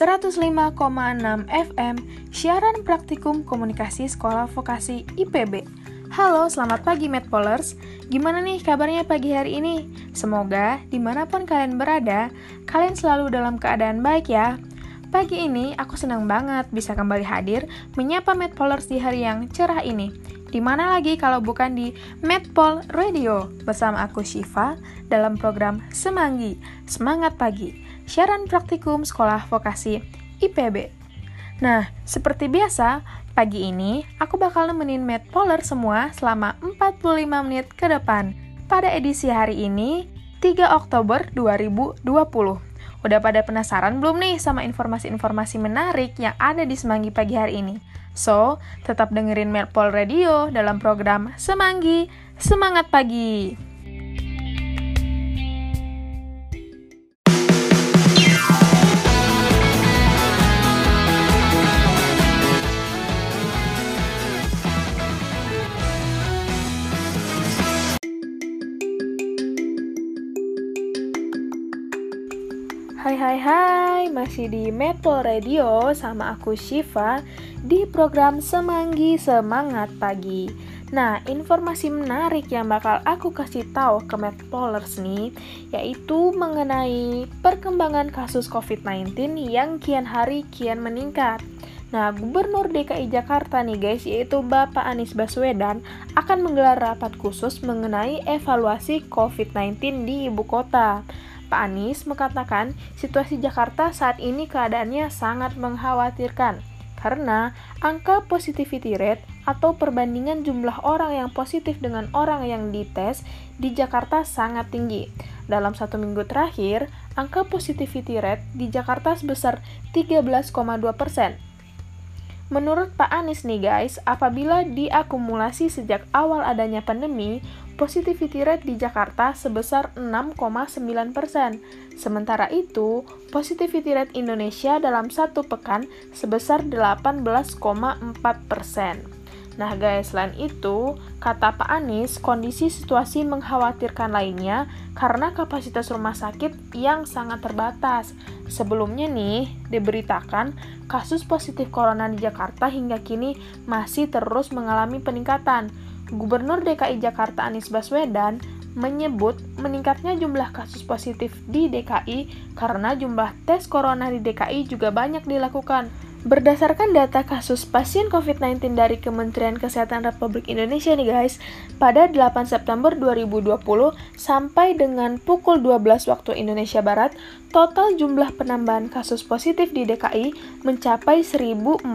105,6 FM Siaran Praktikum Komunikasi Sekolah Vokasi IPB Halo, selamat pagi Medpolers Gimana nih kabarnya pagi hari ini? Semoga di mana pun kalian berada, kalian selalu dalam keadaan baik ya. Pagi ini aku senang banget bisa kembali hadir menyapa Medpolers di hari yang cerah ini. Di mana lagi kalau bukan di Medpol Radio? Bersama aku Shiva dalam program Semanggi, Semangat Pagi, siaran praktikum sekolah vokasi IPB. Nah, seperti biasa, pagi ini aku bakal nemenin Medpoler semua selama 45 menit ke depan pada edisi hari ini 3 Oktober 2020. Udah pada penasaran belum nih sama informasi-informasi menarik yang ada di Semanggi pagi hari ini? So, tetap dengerin Melpol Radio dalam program Semanggi, Semangat Pagi. Hai masih di Metro Radio sama aku Shiva di program Semanggi Semangat Pagi. Nah, informasi menarik yang bakal aku kasih tahu ke Medpolers nih, yaitu mengenai perkembangan kasus COVID-19 yang kian hari kian meningkat. Nah, Gubernur DKI Jakarta nih guys, yaitu Bapak Anies Baswedan, akan menggelar rapat khusus mengenai evaluasi COVID-19 di ibu kota. Pak Anies mengatakan situasi Jakarta saat ini keadaannya sangat mengkhawatirkan karena angka positivity rate atau perbandingan jumlah orang yang positif dengan orang yang dites di Jakarta sangat tinggi. Dalam satu minggu terakhir, angka positivity rate di Jakarta sebesar 13,2 persen. Menurut Pak Anies nih guys, apabila diakumulasi sejak awal adanya pandemi, positivity rate di Jakarta sebesar 6,9%. Sementara itu, positivity rate Indonesia dalam satu pekan sebesar 18,4%. Nah guys, selain itu, kata Pak Anies, kondisi situasi mengkhawatirkan lainnya karena kapasitas rumah sakit yang sangat terbatas. Sebelumnya nih, diberitakan kasus positif corona di Jakarta hingga kini masih terus mengalami peningkatan. Gubernur DKI Jakarta Anies Baswedan menyebut meningkatnya jumlah kasus positif di DKI karena jumlah tes corona di DKI juga banyak dilakukan. Berdasarkan data kasus pasien COVID-19 dari Kementerian Kesehatan Republik Indonesia nih guys, pada 8 September 2020 sampai dengan pukul 12 waktu Indonesia Barat, total jumlah penambahan kasus positif di DKI mencapai 1014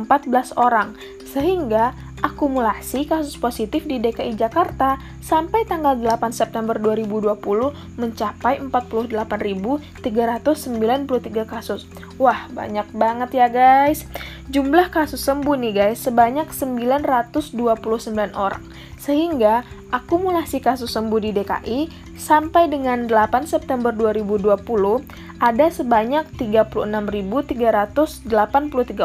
orang, sehingga akumulasi kasus positif di DKI Jakarta sampai tanggal 8 September 2020 mencapai 48.393 kasus. Wah, banyak banget ya guys. Jumlah kasus sembuh nih guys sebanyak 929 orang. Sehingga akumulasi kasus sembuh di DKI sampai dengan 8 September 2020 ada sebanyak 36.383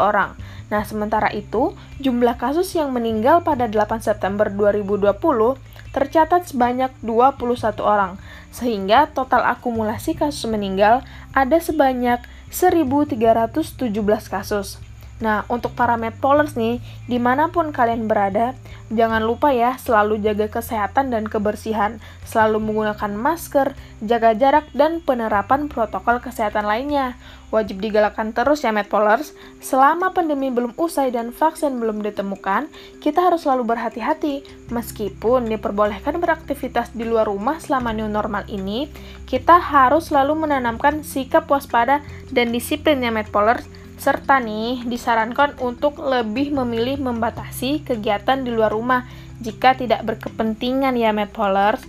orang. Nah, sementara itu, jumlah kasus yang meninggal pada 8 September 2020 tercatat sebanyak 21 orang, sehingga total akumulasi kasus meninggal ada sebanyak 1.317 kasus. Nah, untuk para medpolers nih, di mana pun kalian berada, jangan lupa ya selalu jaga kesehatan dan kebersihan, selalu menggunakan masker, jaga jarak, dan penerapan protokol kesehatan lainnya. Wajib digalakkan terus ya medpolers, selama pandemi belum usai dan vaksin belum ditemukan, kita harus selalu berhati-hati. Meskipun diperbolehkan beraktivitas di luar rumah selama new normal ini, kita harus selalu menanamkan sikap waspada dan disiplin ya medpolers, serta nih disarankan untuk lebih memilih membatasi kegiatan di luar rumah jika tidak berkepentingan ya Medpolers.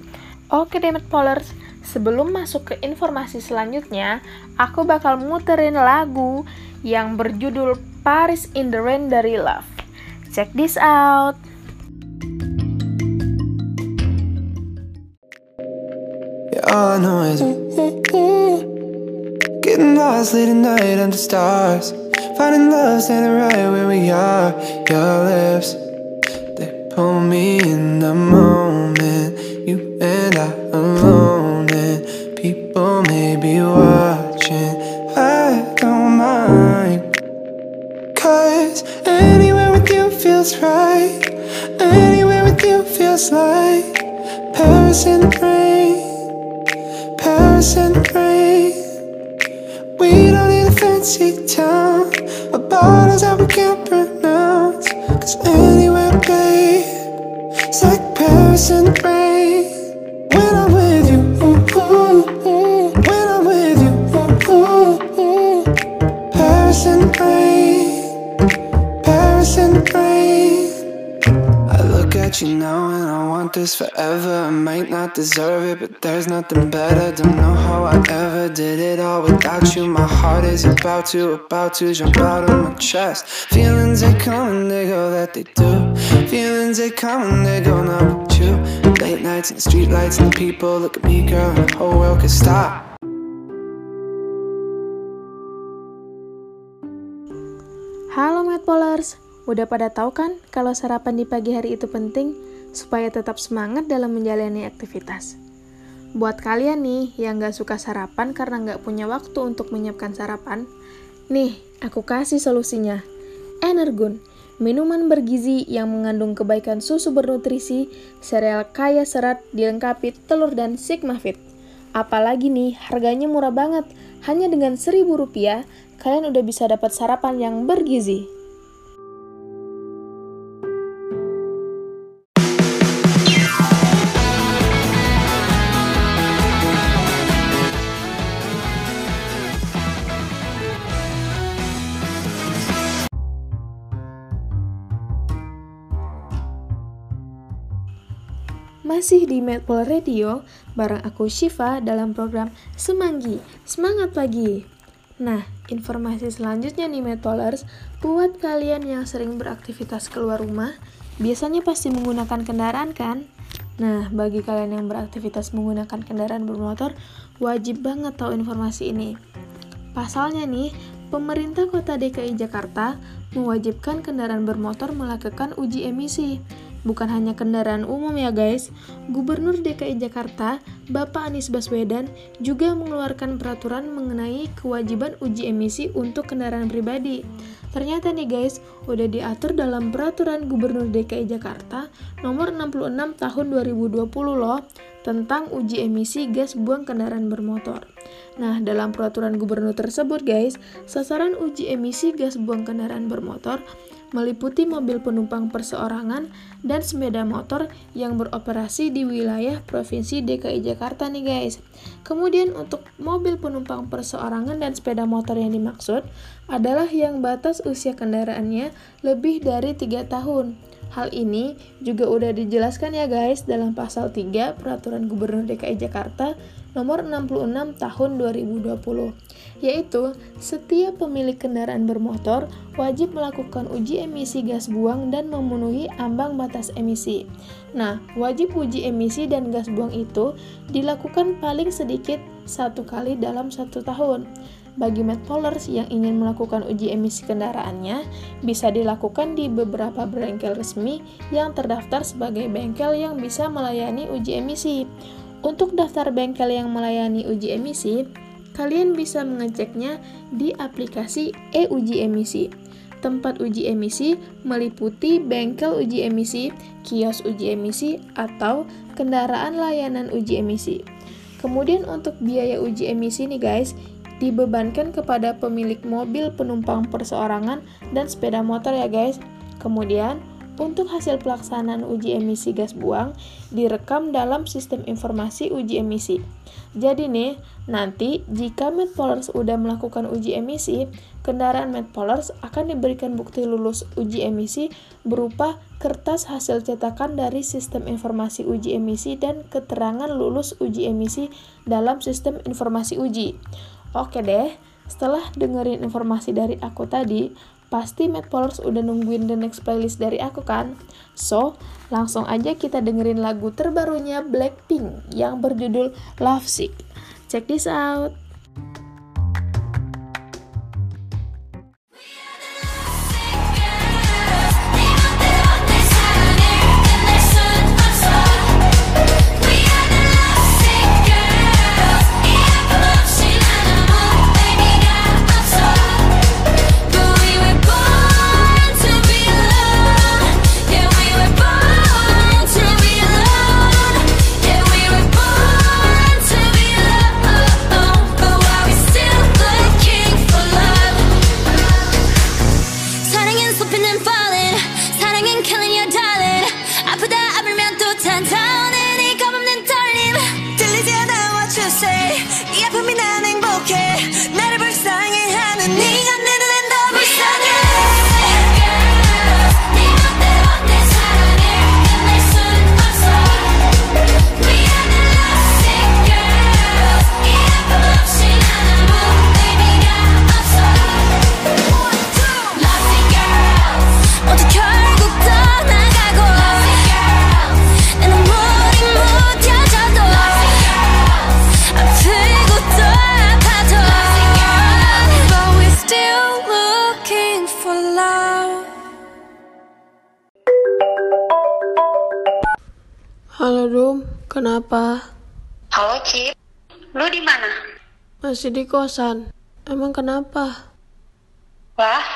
Oke deh Medpolers, sebelum masuk ke informasi selanjutnya, aku bakal muterin lagu yang berjudul Paris in the Rain dari Love. Check this out. Yeah, Getting lost late at night under stars Finding love standing right where we are Your lips, they pull me in the moment You and I alone and people may be watching I don't mind Cause anywhere with you feels right. Anywhere with you feels like Paris in the rain. Paris in the rain. Fancy town. A bottles that we can't pronounce. Cause anywhere, babe, it's like Paris the rain. When I'm with you, ooh, ooh, ooh. when I'm with you, ooh, ooh, ooh. Paris the rain, Paris the rain. You now and I want this forever. I might not deserve it, but there's nothing better. Don't know how I ever did it all without you. My heart is about to, about to jump out of my chest. Feelings they come and they go, that they do. Feelings they come and they go, not with you. Late nights and the street lights and the people look at me, girl, and the whole world could stop. Halo Medpolers, udah pada tahu kan kalau sarapan di pagi hari itu penting supaya tetap semangat dalam menjalani aktivitas. Buat kalian nih yang gak suka sarapan karena gak punya waktu untuk menyiapkan sarapan, nih aku kasih solusinya. Energun, minuman bergizi yang mengandung kebaikan susu bernutrisi, sereal kaya serat dilengkapi telur dan Sigma Fit. Apalagi nih, harganya murah banget. Hanya dengan seribu rupiah, kalian udah bisa dapat sarapan yang bergizi. Masih di Medpol Radio, bareng aku Shiva dalam program Semanggi, Semangat Pagi. Nah, informasi selanjutnya nih Medpolers, buat kalian yang sering beraktivitas keluar rumah, biasanya pasti menggunakan kendaraan kan? Nah, bagi kalian yang beraktivitas menggunakan kendaraan bermotor, wajib banget tahu informasi ini. Pasalnya nih, pemerintah kota DKI Jakarta mewajibkan kendaraan bermotor melakukan uji emisi. Bukan hanya kendaraan umum ya guys, Gubernur DKI Jakarta, Bapak Anies Baswedan, juga mengeluarkan peraturan mengenai kewajiban uji emisi untuk kendaraan pribadi. Ternyata nih guys, udah diatur dalam peraturan Gubernur DKI Jakarta nomor 66 tahun 2020 loh, tentang uji emisi gas buang kendaraan bermotor. Nah, dalam peraturan gubernur tersebut guys, sasaran uji emisi gas buang kendaraan bermotor meliputi mobil penumpang perseorangan dan sepeda motor yang beroperasi di wilayah Provinsi DKI Jakarta nih guys. Kemudian untuk mobil penumpang perseorangan dan sepeda motor yang dimaksud adalah yang batas usia kendaraannya lebih dari 3 tahun. Hal ini juga udah dijelaskan ya guys dalam pasal 3 Peraturan Gubernur DKI Jakarta nomor 66 tahun 2020, yaitu setiap pemilik kendaraan bermotor wajib melakukan uji emisi gas buang dan memenuhi ambang batas emisi. Nah, wajib uji emisi dan gas buang itu dilakukan paling sedikit satu kali dalam satu tahun. Bagi medpolers yang ingin melakukan uji emisi kendaraannya, bisa dilakukan di beberapa bengkel resmi yang terdaftar sebagai bengkel yang bisa melayani uji emisi. Untuk daftar bengkel yang melayani uji emisi, kalian bisa mengeceknya di aplikasi e-uji emisi. Tempat uji emisi meliputi bengkel uji emisi, kios uji emisi, atau kendaraan layanan uji emisi. Kemudian untuk biaya uji emisi nih guys, dibebankan kepada pemilik mobil penumpang perseorangan dan sepeda motor ya guys. Kemudian untuk hasil pelaksanaan uji emisi gas buang direkam dalam sistem informasi uji emisi. Jadi nih, nanti jika Medpolers udah melakukan uji emisi, kendaraan Medpolers akan diberikan bukti lulus uji emisi berupa kertas hasil cetakan dari sistem informasi uji emisi dan keterangan lulus uji emisi dalam sistem informasi uji. Oke deh, setelah dengerin informasi dari aku tadi, Pasti Medpolers udah nungguin the next playlist dari aku kan? So, langsung aja kita dengerin lagu terbarunya Blackpink yang berjudul Love Sick. Check this out! Kenapa? Halo, Cip. Lu di mana? Masih di kosan. Emang kenapa? Wah,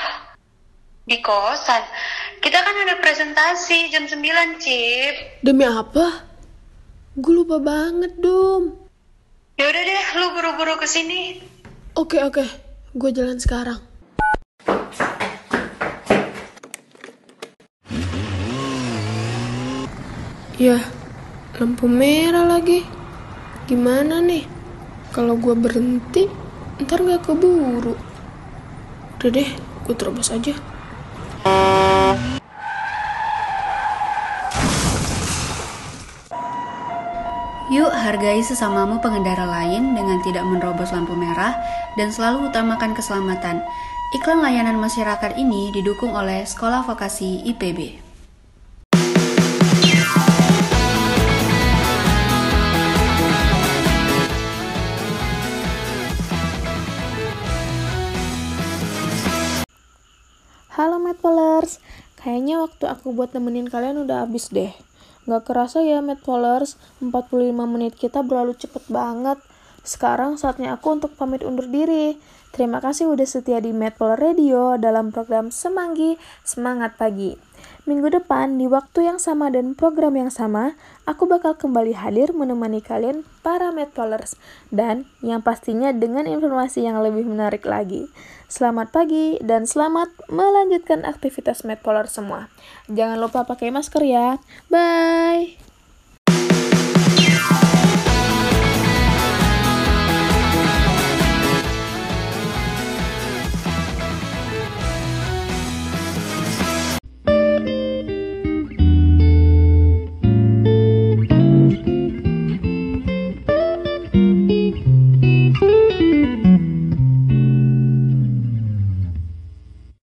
di kosan. Kita kan ada presentasi jam 9, Cip. Demi apa? Gue lupa banget, Dom. Ya udah deh, lu buru-buru ke sini. Oke, oke. Gue jalan sekarang. Ya, lampu merah lagi. Gimana nih? Kalau gue berhenti, ntar gak keburu. Udah deh, gue terobos aja. Yuk hargai sesamamu pengendara lain dengan tidak menerobos lampu merah dan selalu utamakan keselamatan. Iklan layanan masyarakat ini didukung oleh Sekolah Vokasi IPB. Halo Medpolers, kayaknya waktu aku buat nemenin kalian udah habis deh. Gak kerasa ya Medpolers, 45 menit kita berlalu cepet banget. Sekarang saatnya aku untuk pamit undur diri. Terima kasih udah setia di Medpoler Radio dalam program Semanggi Semangat Pagi. Minggu depan di waktu yang sama dan program yang sama, aku bakal kembali hadir menemani kalian para Medpolers dan yang pastinya dengan informasi yang lebih menarik lagi. Selamat pagi dan selamat melanjutkan aktivitas Medpoler semua. Jangan lupa pakai masker ya. Bye.